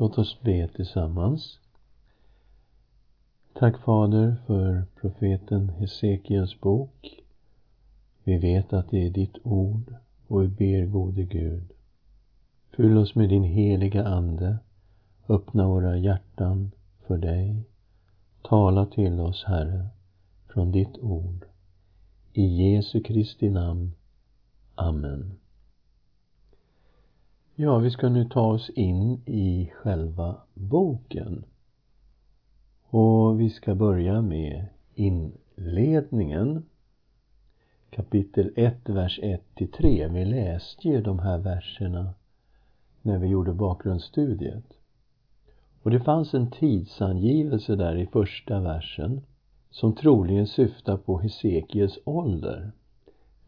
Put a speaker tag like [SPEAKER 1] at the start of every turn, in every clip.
[SPEAKER 1] Låt oss be tillsammans. Tack Fader för profeten Hesekiels bok. Vi vet att det är ditt ord och vi ber gode Gud. Fyll oss med din heliga Ande. Öppna våra hjärtan för dig. Tala till oss, Herre, från ditt ord. I Jesu Kristi namn. Amen. Ja, vi ska nu ta oss in i själva boken. Och vi ska börja med inledningen. Kapitel 1, vers 1 till 3. Vi läste ju de här verserna när vi gjorde bakgrundsstudiet. Och det fanns en tidsangivelse där i första versen som troligen syftar på Hesekiels ålder,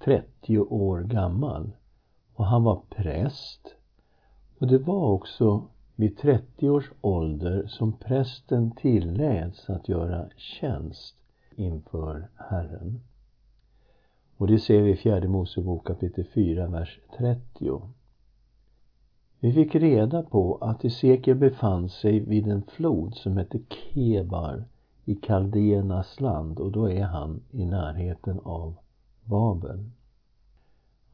[SPEAKER 1] 30 år gammal. Och han var präst och det var också vid 30 års ålder som prästen tilläts att göra tjänst inför Herren. Och det ser vi i fjärde Mosebok kapitel 4, vers 30. Vi fick reda på att Hesekiel befann sig vid en flod som hette Kebar i Kaldéernas land och då är han i närheten av Babel.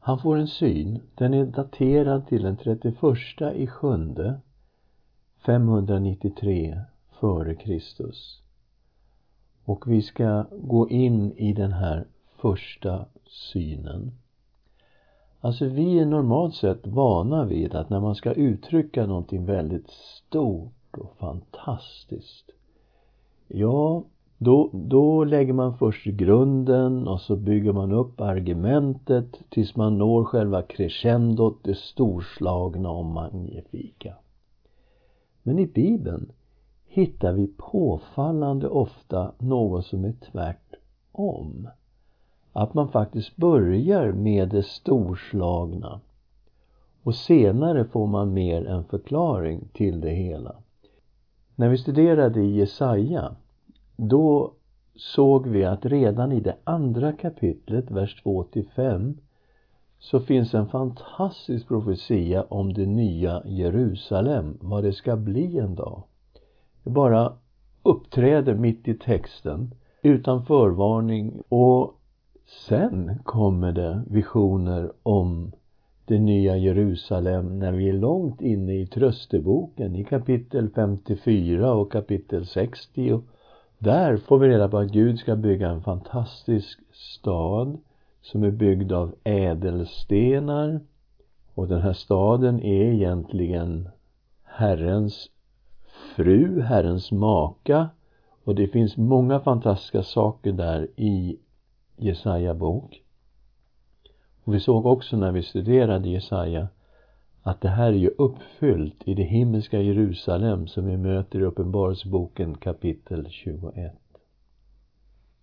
[SPEAKER 1] Han får en syn. Den är daterad till den 31 i sjunde 593 före Kristus. Och vi ska gå in i den här första synen. Alltså vi är normalt sett vana vid att när man ska uttrycka någonting väldigt stort och fantastiskt Ja, då, då lägger man först grunden och så bygger man upp argumentet tills man når själva crescendot, det storslagna och magnifika. Men i Bibeln hittar vi påfallande ofta något som är tvärtom. Att man faktiskt börjar med det storslagna och senare får man mer en förklaring till det hela. När vi studerade i Jesaja då såg vi att redan i det andra kapitlet, vers 2 5 så finns en fantastisk profetia om det nya Jerusalem, vad det ska bli en dag. Det bara uppträder mitt i texten utan förvarning och sen kommer det visioner om det nya Jerusalem när vi är långt inne i trösteboken i kapitel 54 och kapitel 60 där får vi reda på att Gud ska bygga en fantastisk stad som är byggd av ädelstenar och den här staden är egentligen Herrens fru, Herrens maka och det finns många fantastiska saker där i Jesaja bok. Och vi såg också när vi studerade Jesaja att det här är ju uppfyllt i det himmelska Jerusalem som vi möter i Uppenbarelseboken kapitel 21.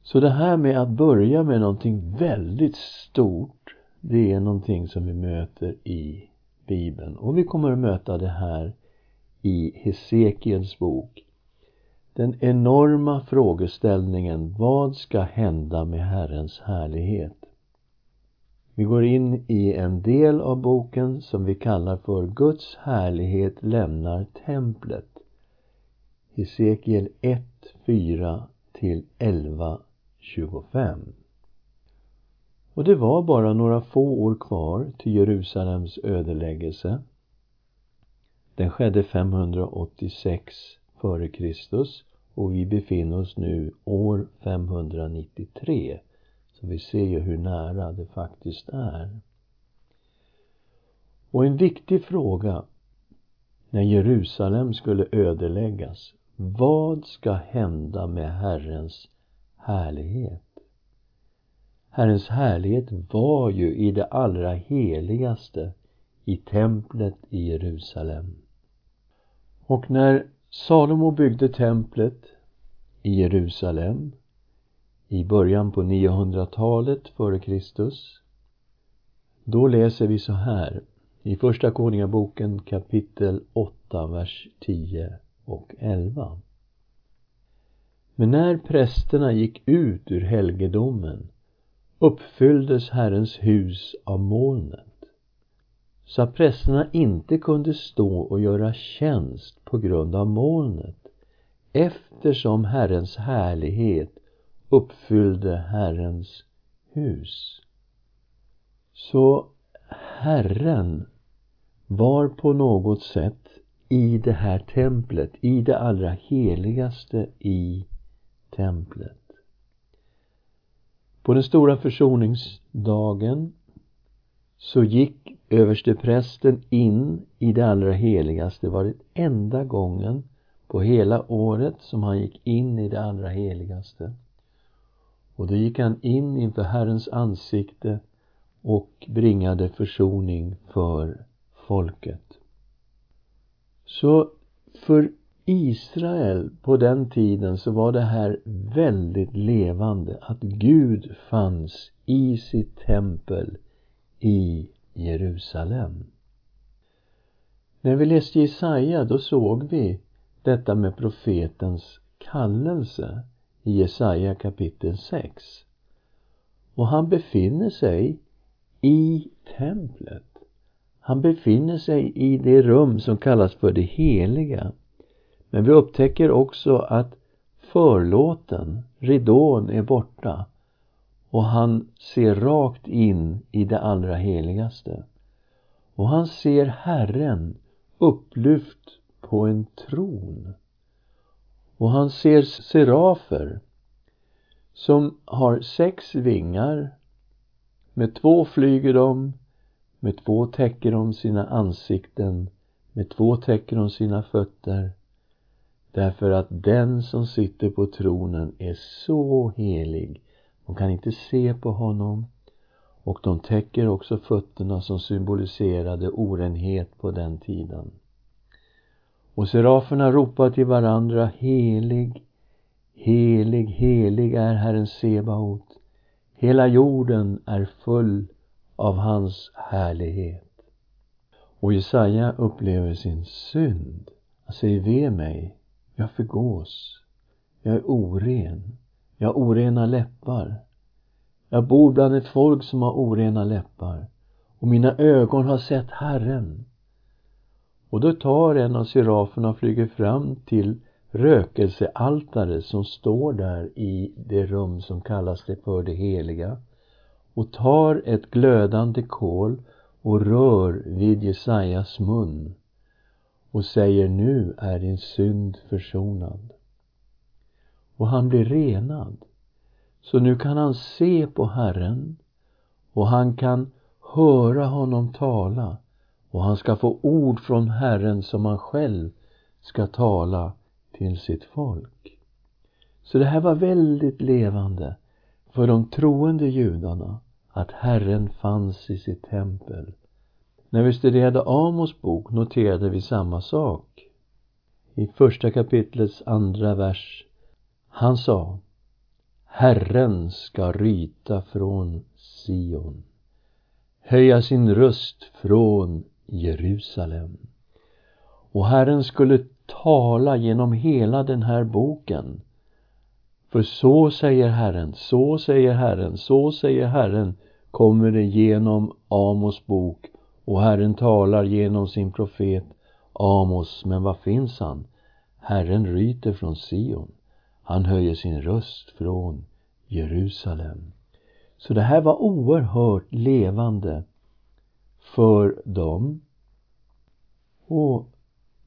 [SPEAKER 1] Så det här med att börja med någonting väldigt stort, det är någonting som vi möter i Bibeln. Och vi kommer att möta det här i Hesekiels bok. Den enorma frågeställningen, vad ska hända med Herrens härlighet? Vi går in i en del av boken som vi kallar för Guds härlighet lämnar templet. Hesekiel 1, 4 till 11, 25. Och det var bara några få år kvar till Jerusalems ödeläggelse. Den skedde 586 f.Kr. och vi befinner oss nu år 593 så vi ser ju hur nära det faktiskt är. Och en viktig fråga när Jerusalem skulle ödeläggas. Vad ska hända med Herrens härlighet? Herrens härlighet var ju i det allra heligaste i templet i Jerusalem. Och när Salomo byggde templet i Jerusalem i början på 900-talet före Kristus. Då läser vi så här i Första Konungaboken kapitel 8, vers 10 och 11. Men när prästerna gick ut ur helgedomen uppfylldes Herrens hus av molnet. så att prästerna inte kunde stå och göra tjänst på grund av molnet eftersom Herrens härlighet uppfyllde Herrens hus. Så Herren var på något sätt i det här templet, i det allra heligaste i templet. På den stora försoningsdagen så gick översteprästen in i det allra heligaste. Det var den enda gången på hela året som han gick in i det allra heligaste. Och då gick han in inför Herrens ansikte och bringade försoning för folket. Så för Israel på den tiden så var det här väldigt levande att Gud fanns i sitt tempel i Jerusalem. När vi läste Jesaja då såg vi detta med profetens kallelse i Jesaja kapitel 6. Och han befinner sig i templet. Han befinner sig i det rum som kallas för det heliga. Men vi upptäcker också att förlåten, ridån, är borta och han ser rakt in i det allra heligaste. Och han ser Herren upplyft på en tron. Och han ser serafer som har sex vingar. Med två flyger de, med två täcker de sina ansikten, med två täcker de sina fötter. Därför att den som sitter på tronen är så helig. De kan inte se på honom. Och de täcker också fötterna som symboliserade orenhet på den tiden. Och seraferna ropar till varandra, helig, helig, helig är Herren Sebaot. Hela jorden är full av hans härlighet. Och Jesaja upplever sin synd. Han säger, ve mig, jag förgås. Jag är oren. Jag har orena läppar. Jag bor bland ett folk som har orena läppar. Och mina ögon har sett Herren. Och då tar en av seraferna och flyger fram till rökelsealtaret som står där i det rum som kallas det för det heliga och tar ett glödande kol och rör vid Jesajas mun och säger nu är din synd försonad. Och han blir renad. Så nu kan han se på Herren och han kan höra honom tala och han ska få ord från Herren som han själv ska tala till sitt folk. Så det här var väldigt levande för de troende judarna att Herren fanns i sitt tempel. När vi studerade Amos bok noterade vi samma sak. I första kapitlets andra vers. Han sa Herren ska ryta från Sion, höja sin röst från Jerusalem. Och Herren skulle tala genom hela den här boken. För så säger Herren, så säger Herren, så säger Herren kommer det genom Amos bok och Herren talar genom sin profet Amos. Men var finns han? Herren ryter från Sion. Han höjer sin röst från Jerusalem. Så det här var oerhört levande för dem. Och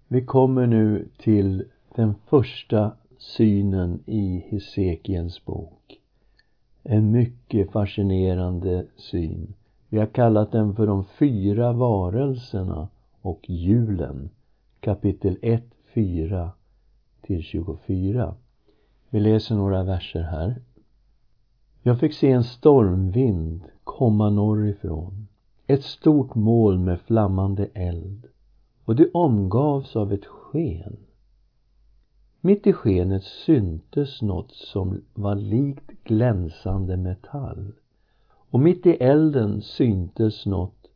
[SPEAKER 1] vi kommer nu till den första synen i Hesekiens bok. En mycket fascinerande syn. Vi har kallat den för de fyra varelserna och julen. Kapitel 1, 4 till 24. Vi läser några verser här. Jag fick se en stormvind komma norrifrån ett stort moln med flammande eld och det omgavs av ett sken. Mitt i skenet syntes något som var likt glänsande metall och mitt i elden syntes något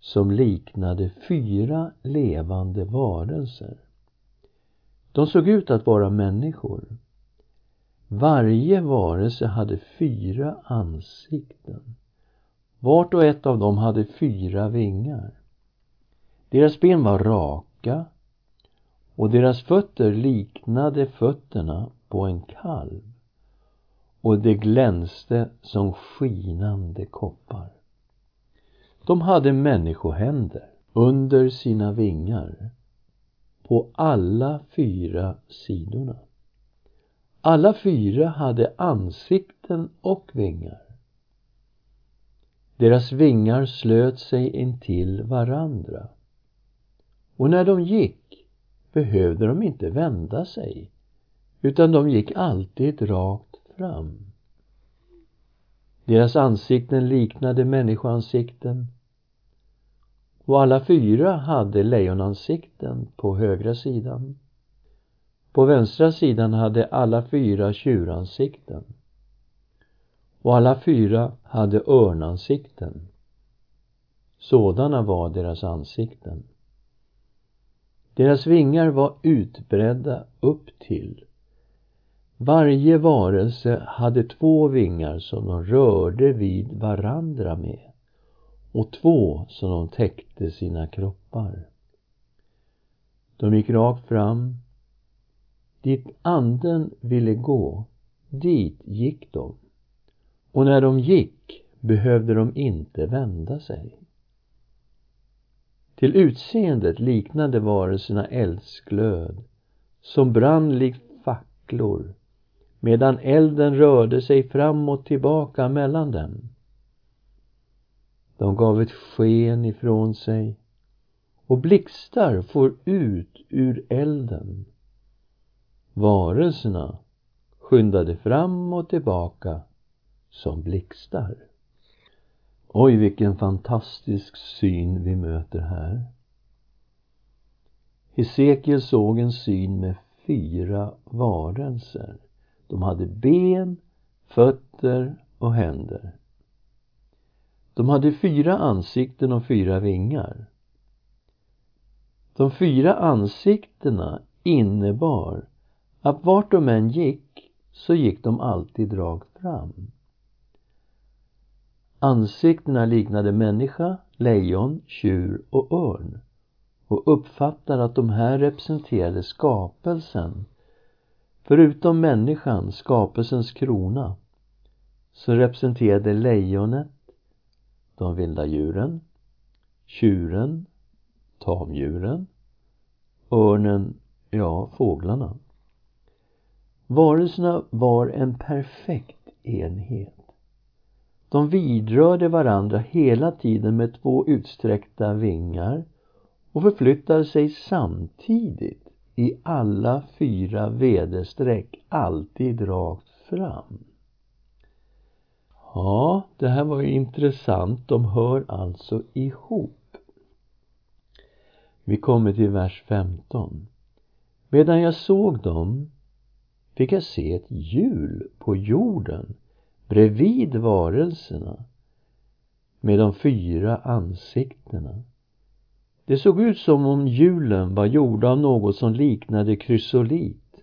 [SPEAKER 1] som liknade fyra levande varelser. De såg ut att vara människor. Varje varelse hade fyra ansikten. Vart och ett av dem hade fyra vingar. Deras ben var raka och deras fötter liknade fötterna på en kalv och det glänste som skinande koppar. De hade människohänder under sina vingar på alla fyra sidorna. Alla fyra hade ansikten och vingar. Deras vingar slöt sig intill varandra. Och när de gick behövde de inte vända sig, utan de gick alltid rakt fram. Deras ansikten liknade människoansikten och alla fyra hade lejonansikten på högra sidan. På vänstra sidan hade alla fyra tjuransikten och alla fyra hade örnansikten. Sådana var deras ansikten. Deras vingar var utbredda upp till. Varje varelse hade två vingar som de rörde vid varandra med och två som de täckte sina kroppar. De gick rakt fram. Dit anden ville gå, dit gick de. Och när de gick behövde de inte vända sig. Till utseendet liknade varelserna eldsglöd som brann likt facklor medan elden rörde sig fram och tillbaka mellan dem. De gav ett sken ifrån sig och blixtar for ut ur elden. Varelserna skyndade fram och tillbaka som blixtar. Oj, vilken fantastisk syn vi möter här. Hesekiel såg en syn med fyra varelser. De hade ben, fötter och händer. De hade fyra ansikten och fyra vingar. De fyra ansiktena innebar att vart de än gick så gick de alltid rakt fram. Ansiktena liknade människa, lejon, tjur och örn och uppfattar att de här representerade skapelsen. Förutom människan, skapelsens krona, så representerade lejonet de vilda djuren, tjuren, tamdjuren, örnen, ja, fåglarna. Varelserna var en perfekt enhet. De vidrörde varandra hela tiden med två utsträckta vingar och förflyttade sig samtidigt i alla fyra väderstreck, alltid rakt fram. Ja, det här var ju intressant. De hör alltså ihop. Vi kommer till vers 15. Medan jag såg dem fick jag se ett hjul på jorden bredvid varelserna med de fyra ansiktena. Det såg ut som om hjulen var gjorda av något som liknade krysolit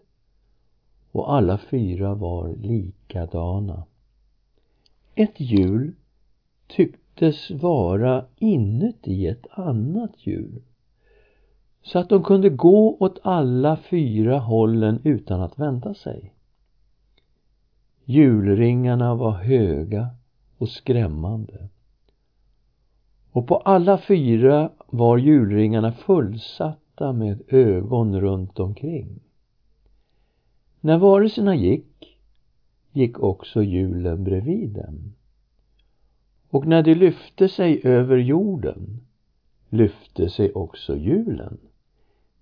[SPEAKER 1] och alla fyra var likadana. Ett hjul tycktes vara inuti ett annat hjul så att de kunde gå åt alla fyra hållen utan att vända sig. Julringarna var höga och skrämmande. Och på alla fyra var julringarna fullsatta med ögon runt omkring. När varelserna gick, gick också hjulen bredvid dem. Och när de lyfte sig över jorden, lyfte sig också hjulen.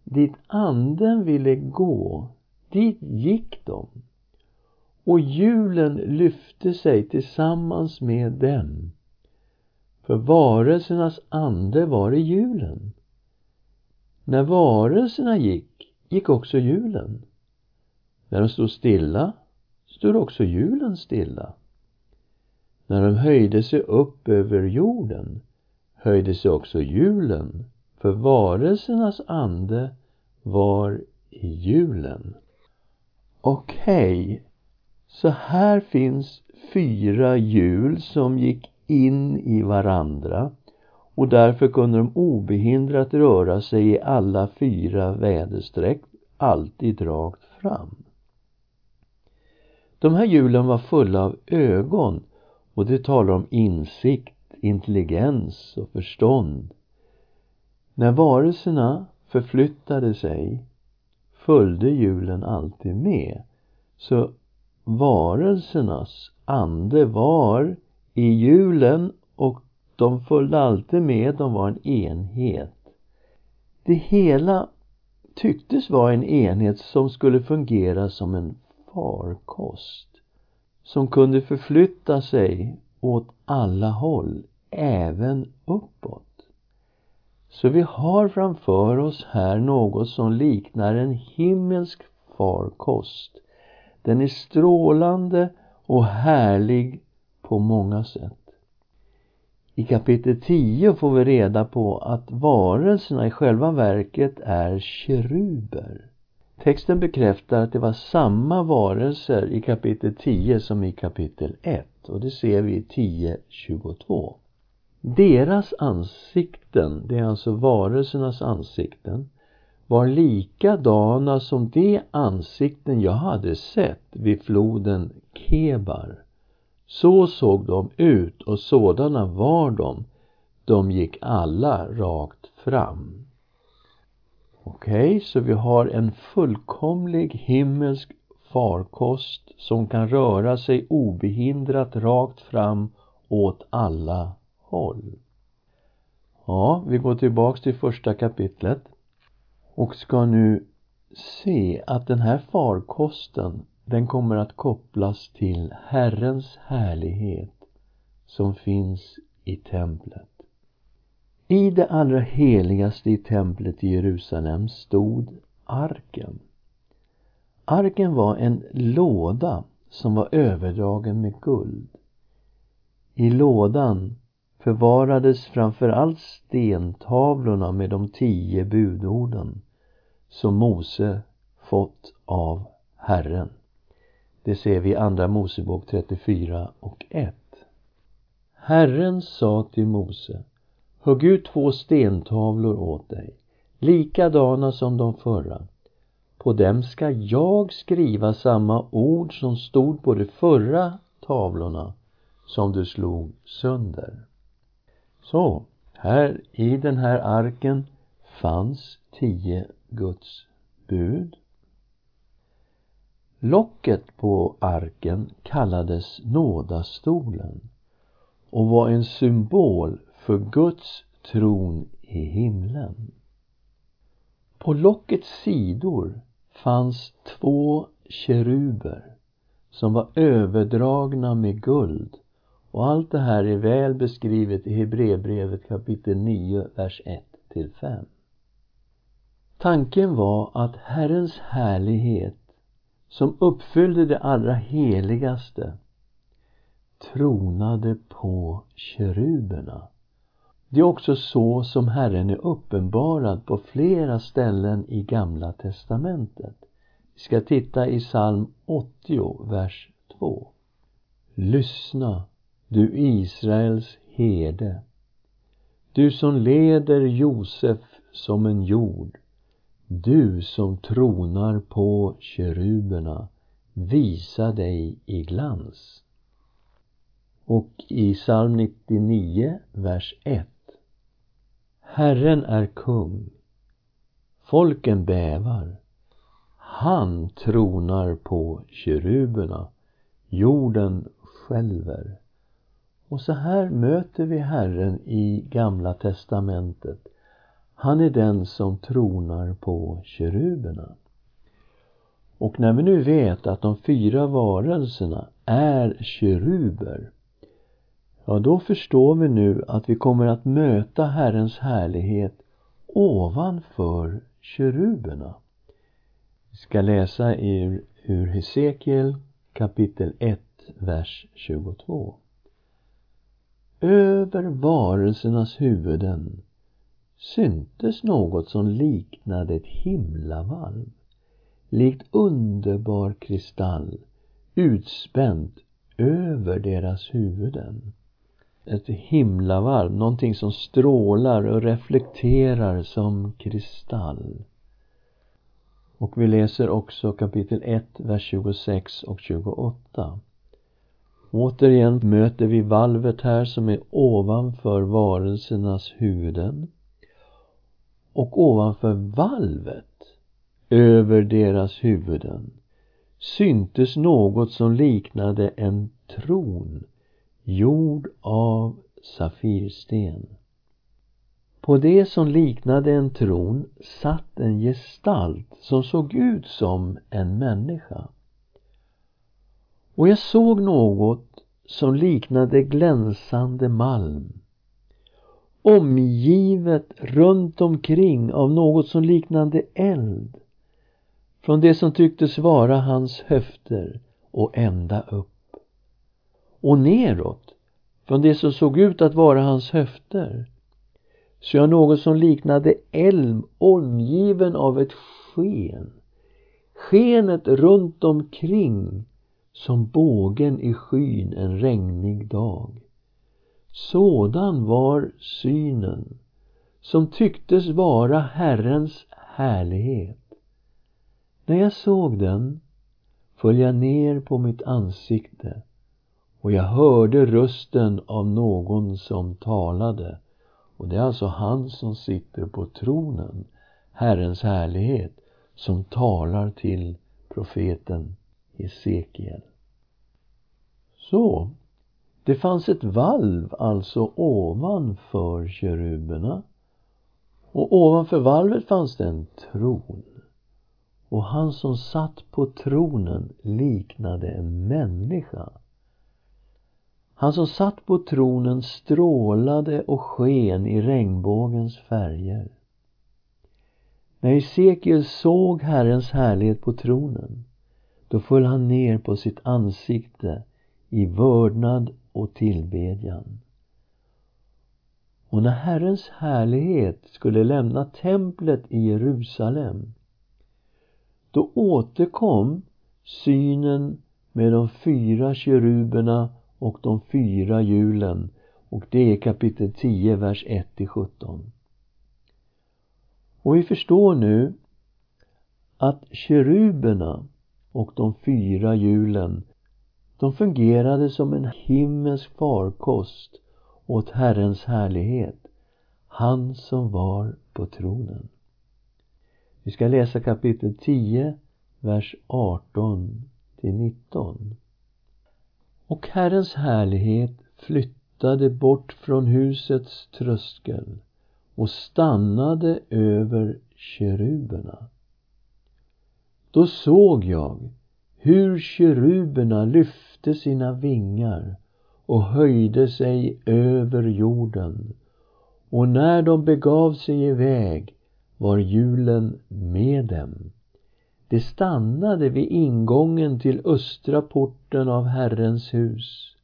[SPEAKER 1] Dit anden ville gå, dit gick de och hjulen lyfte sig tillsammans med dem. För varelsernas ande var i hjulen. När varelserna gick, gick också hjulen. När de stod stilla, stod också hjulen stilla. När de höjde sig upp över jorden, höjde sig också hjulen, för varelsernas ande var i hjulen. Okej, okay. Så här finns fyra hjul som gick in i varandra och därför kunde de obehindrat röra sig i alla fyra väderstreck, alltid rakt fram. De här hjulen var fulla av ögon och det talar om insikt, intelligens och förstånd. När varelserna förflyttade sig följde hjulen alltid med. Så varelsernas ande var i hjulen och de följde alltid med, de var en enhet. Det hela tycktes vara en enhet som skulle fungera som en farkost som kunde förflytta sig åt alla håll, även uppåt. Så vi har framför oss här något som liknar en himmelsk farkost. Den är strålande och härlig på många sätt. I kapitel 10 får vi reda på att varelserna i själva verket är keruber. Texten bekräftar att det var samma varelser i kapitel 10 som i kapitel 1 och det ser vi i 10.22. Deras ansikten, det är alltså varelsernas ansikten, var likadana som de ansikten jag hade sett vid floden Kebar. Så såg de ut och sådana var de. De gick alla rakt fram. Okej, okay, så vi har en fullkomlig himmelsk farkost som kan röra sig obehindrat rakt fram åt alla håll. Ja, vi går tillbaks till första kapitlet och ska nu se att den här farkosten den kommer att kopplas till Herrens härlighet som finns i templet. I det allra heligaste i templet i Jerusalem stod arken. Arken var en låda som var överdragen med guld. I lådan förvarades framför allt stentavlorna med de tio budorden som Mose fått av Herren. Det ser vi i Andra Mosebok 34 och 1. Herren sa till Mose Hugg ut två stentavlor åt dig, likadana som de förra. På dem ska jag skriva samma ord som stod på de förra tavlorna som du slog sönder. Så, här i den här arken fanns tio Guds bud. Locket på arken kallades nådastolen och var en symbol för Guds tron i himlen. På lockets sidor fanns två keruber som var överdragna med guld och allt det här är väl beskrivet i Hebreerbrevet kapitel 9, vers 1 till 5. Tanken var att Herrens härlighet som uppfyllde det allra heligaste tronade på keruberna. Det är också så som Herren är uppenbarad på flera ställen i Gamla testamentet. Vi ska titta i psalm 80, vers 2. Lyssna, du Israels herde, du som leder Josef som en jord, du som tronar på keruberna, visa dig i glans. Och i psalm 99, vers 1. Herren är kung. Folken bävar. Han tronar på keruberna. Jorden skälver. Och så här möter vi Herren i Gamla testamentet. Han är den som tronar på keruberna. Och när vi nu vet att de fyra varelserna är keruber Ja, då förstår vi nu att vi kommer att möta Herrens härlighet ovanför keruberna. Vi ska läsa ur, ur Hesekiel kapitel 1, vers 22. Över varelsernas huvuden syntes något som liknade ett himlavalv, likt underbar kristall, utspänt över deras huvuden. ett himlavalv, någonting som strålar och reflekterar som kristall. Och vi läser också kapitel 1, vers 26 och 28. Återigen möter vi valvet här som är ovanför varelsernas huvuden. Och ovanför valvet, över deras huvuden, syntes något som liknade en tron gjord av safirsten. På det som liknade en tron satt en gestalt som såg ut som en människa. Och jag såg något som liknade glänsande malm omgivet runt omkring av något som liknade eld. Från det som tycktes vara hans höfter och ända upp. Och neråt från det som såg ut att vara hans höfter så jag något som liknade eld omgiven av ett sken. Skenet runt omkring som bågen i skyn en regnig dag. Sådan var synen som tycktes vara Herrens härlighet. När jag såg den föll jag ner på mitt ansikte och jag hörde rösten av någon som talade. Och det är alltså han som sitter på tronen, Herrens härlighet, som talar till profeten Hesekiel. Så, det fanns ett valv alltså ovanför keruberna och ovanför valvet fanns det en tron. Och han som satt på tronen liknade en människa. Han som satt på tronen strålade och sken i regnbågens färger. När Hesekiel såg Herrens härlighet på tronen då föll han ner på sitt ansikte i vördnad och tillbedjan. Och när Herrens härlighet skulle lämna templet i Jerusalem då återkom synen med de fyra keruberna och de fyra hjulen och det är kapitel 10, vers 1-17. Och vi förstår nu att keruberna och de fyra hjulen de fungerade som en himmelsk farkost åt Herrens härlighet, han som var på tronen. Vi ska läsa kapitel 10, vers 18 till 19. Och Herrens härlighet flyttade bort från husets tröskel och stannade över keruberna. Då såg jag hur keruberna lyfte lyfte sina vingar och höjde sig över jorden och när de begav sig iväg var hjulen med dem. De stannade vid ingången till östra porten av Herrens hus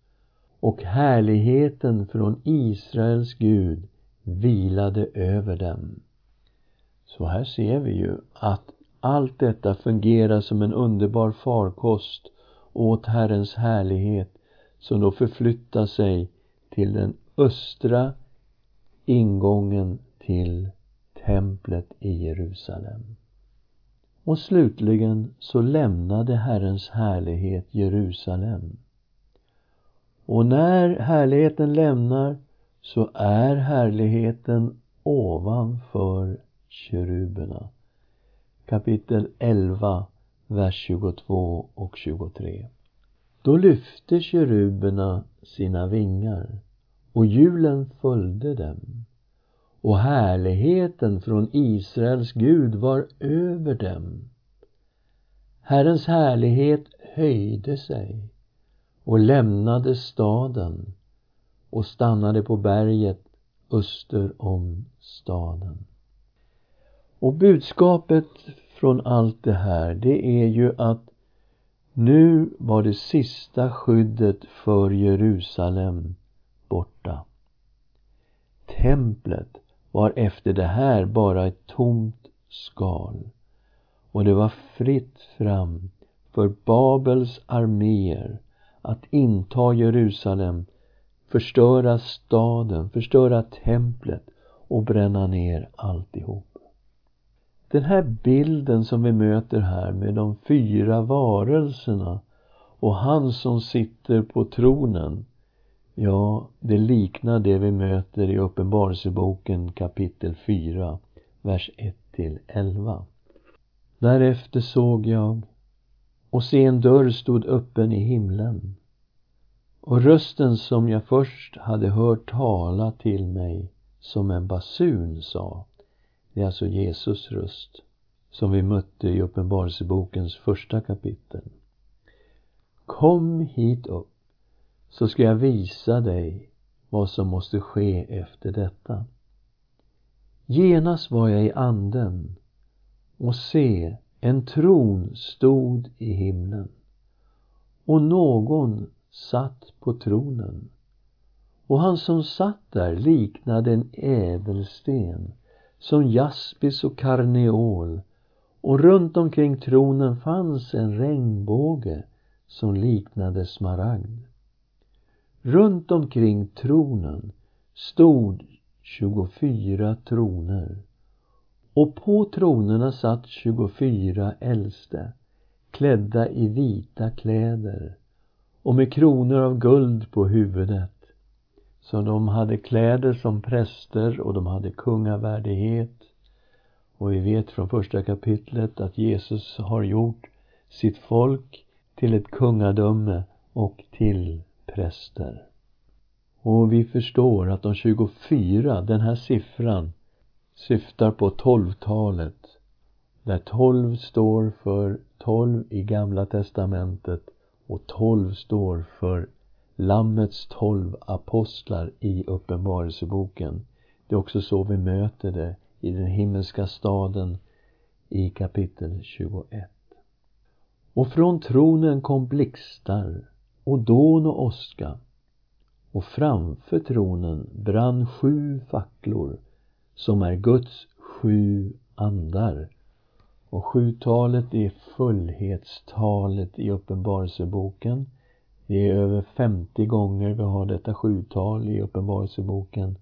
[SPEAKER 1] och härligheten från Israels Gud vilade över dem. Så här ser vi ju att allt detta fungerar som en underbar farkost åt Herrens härlighet som då förflyttar sig till den östra ingången till templet i Jerusalem. Och slutligen så lämnade Herrens härlighet Jerusalem. Och när härligheten lämnar så är härligheten ovanför keruberna kapitel 11, vers 22 och 23. Då lyfte keruberna sina vingar och hjulen följde dem och härligheten från Israels Gud var över dem. Herrens härlighet höjde sig och lämnade staden och stannade på berget öster om staden. Och budskapet från allt det här, det är ju att nu var det sista skyddet för Jerusalem borta. Templet var efter det här bara ett tomt skal och det var fritt fram för Babels arméer att inta Jerusalem förstöra staden, förstöra templet och bränna ner alltihop. Den här bilden som vi möter här med de fyra varelserna och han som sitter på tronen, ja, det liknar det vi möter i Uppenbarelseboken kapitel 4, vers 1 till 11. Därefter såg jag och se en dörr stod öppen i himlen. Och rösten som jag först hade hört tala till mig som en basun sa, det är alltså Jesus röst, som vi mötte i Uppenbarelsebokens första kapitel. Kom hit upp, så ska jag visa dig vad som måste ske efter detta. Genast var jag i anden och se, en tron stod i himlen och någon satt på tronen. Och han som satt där liknade en ädelsten som jaspis och karneol och runt omkring tronen fanns en regnbåge som liknade smaragd. Runt omkring tronen stod 24 troner och på tronerna satt 24 äldste klädda i vita kläder och med kronor av guld på huvudet. Så de hade kläder som präster och de hade kungavärdighet. Och vi vet från första kapitlet att Jesus har gjort sitt folk till ett kungadöme och till präster. Och vi förstår att de 24, den här siffran, syftar på tolvtalet. Där tolv står för tolv i Gamla testamentet och tolv står för Lammets tolv apostlar i Uppenbarelseboken. Det är också så vi möter det i den himmelska staden i kapitel 21. Och från tronen kom blixtar och dån och åska och framför tronen brann sju facklor som är Guds sju andar. Och sjutalet är fullhetstalet i Uppenbarelseboken. Det är över 50 gånger vi har detta sjutal i Uppenbarelseboken.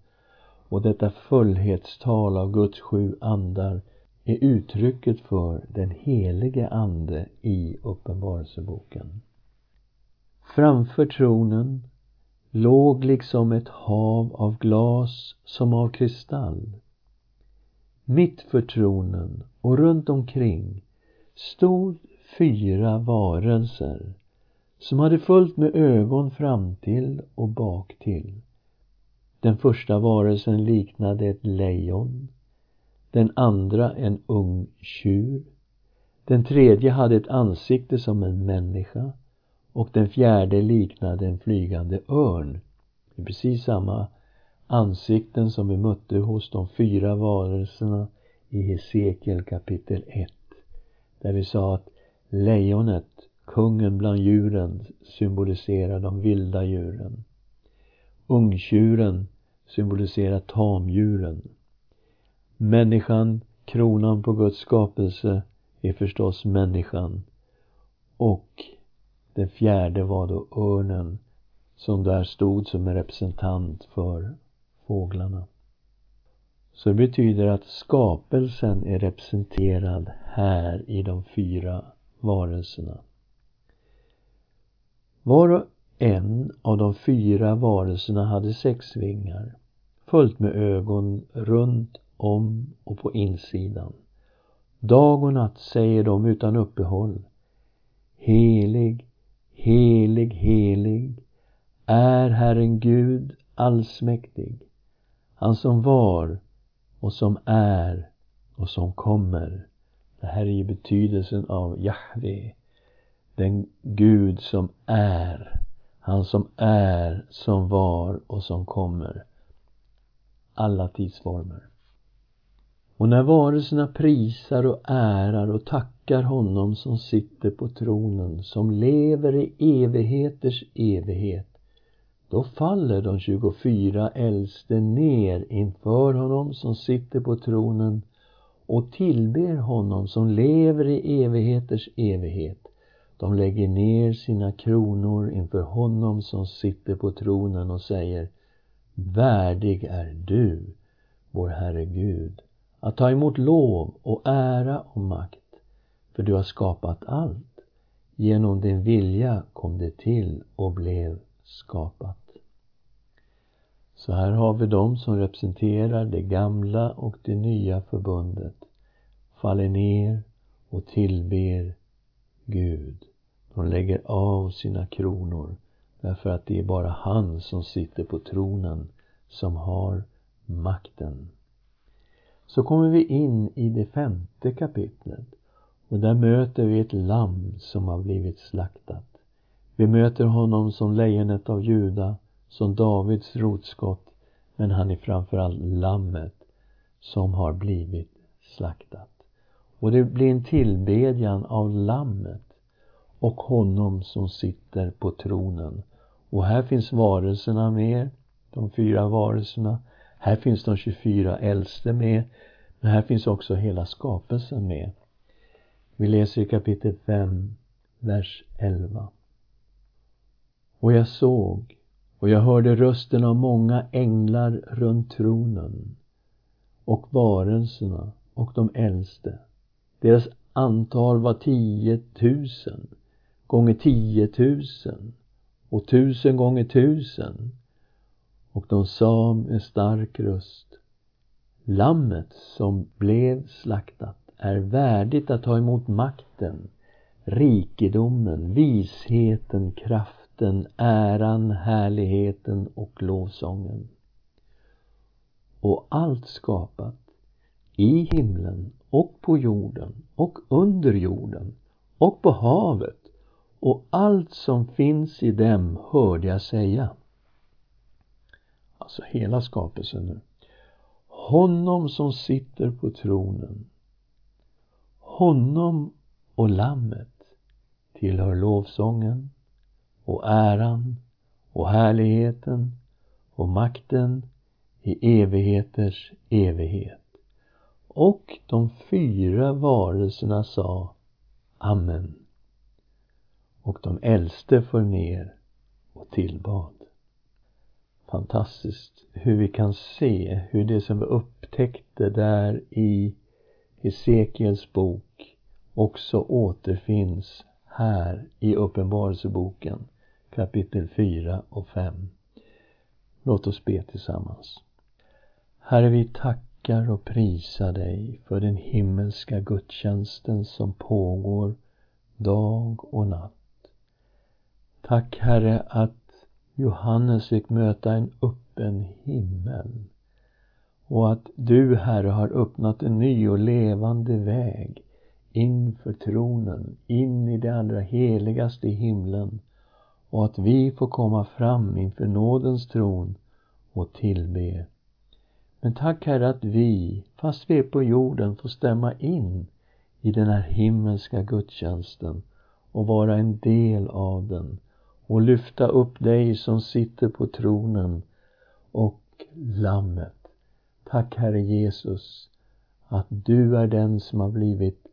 [SPEAKER 1] Och detta fullhetstal av Guds sju andar är uttrycket för den helige Ande i Uppenbarelseboken. Framför tronen låg liksom ett hav av glas som av kristall. Mitt för tronen och runt omkring stod fyra varelser som hade fullt med ögon framtill och baktill. Den första varelsen liknade ett lejon, den andra en ung tjur, den tredje hade ett ansikte som en människa och den fjärde liknade en flygande örn. Det är precis samma ansikten som vi mötte hos de fyra varelserna i Hesekiel kapitel 1. Där vi sa att lejonet, kungen bland djuren, symboliserar de vilda djuren. Ungtjuren symboliserar tamdjuren. Människan, kronan på Guds skapelse, är förstås människan. Och den fjärde var då örnen som där stod som en representant för fåglarna. Så det betyder att skapelsen är representerad här i de fyra varelserna. Var och en av de fyra varelserna hade sex vingar, fullt med ögon runt om och på insidan. Dag och natt säger de utan uppehåll. Helig, helig, helig är Herren Gud allsmäktig. Han som var och som är och som kommer. Det här är ju betydelsen av Jahve. Den Gud som är. Han som är, som var och som kommer. Alla tidsformer. Och när varelserna prisar och ärar och tackar honom som sitter på tronen, som lever i evigheters evighet, då faller de 24 äldste ner inför honom som sitter på tronen och tillber honom som lever i evigheters evighet de lägger ner sina kronor inför honom som sitter på tronen och säger Värdig är du, vår Herre Gud, att ta emot lov och ära och makt, för du har skapat allt. Genom din vilja kom det till och blev skapat. Så här har vi dem som representerar det gamla och det nya förbundet, faller ner och tillber Gud. De lägger av sina kronor därför att det är bara han som sitter på tronen som har makten. Så kommer vi in i det femte kapitlet och där möter vi ett lamm som har blivit slaktat. Vi möter honom som lejonet av Juda, som Davids rotskott, men han är framförallt lammet som har blivit slaktat. Och det blir en tillbedjan av lammet och honom som sitter på tronen. Och här finns varelserna med, de fyra varelserna. Här finns de 24 äldste med, men här finns också hela skapelsen med. Vi läser i kapitel 5, vers 11. Och jag såg och jag hörde rösten av många änglar runt tronen och varelserna och de äldste. Deras antal var tiotusen gånger tiotusen och tusen gånger tusen. Och de sa med stark röst Lammet som blev slaktat är värdigt att ta emot makten, rikedomen, visheten, kraften, äran, härligheten och lovsången. Och allt skapat i himlen och på jorden och under jorden och på havet och allt som finns i dem hörde jag säga. Alltså hela skapelsen nu. Honom som sitter på tronen. Honom och Lammet tillhör lovsången och äran och härligheten och makten i evigheters evighet. Och de fyra varelserna sa Amen. Och de äldste föll ner och tillbad. Fantastiskt hur vi kan se hur det som vi upptäckte där i Hesekiels bok också återfinns här i Uppenbarelseboken kapitel 4 och 5. Låt oss be tillsammans. Herre, vi tackar och prisar dig för den himmelska gudstjänsten som pågår dag och natt. Tack Herre att Johannes fick möta en öppen himmel och att du Herre har öppnat en ny och levande väg inför tronen, in i det allra heligaste i himlen och att vi får komma fram inför nådens tron och tillbe. Men tack Herre att vi, fast vi är på jorden, får stämma in i den här himmelska gudstjänsten och vara en del av den och lyfta upp dig som sitter på tronen och Lammet. Tack Herre Jesus att du är den som har blivit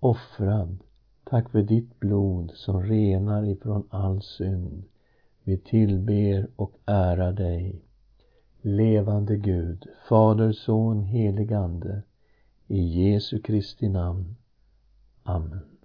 [SPEAKER 1] offrad. Tack för ditt blod som renar ifrån all synd. Vi tillber och ärar dig. Levande Gud, Fader, Son, Helig Ande. I Jesu Kristi namn. Amen.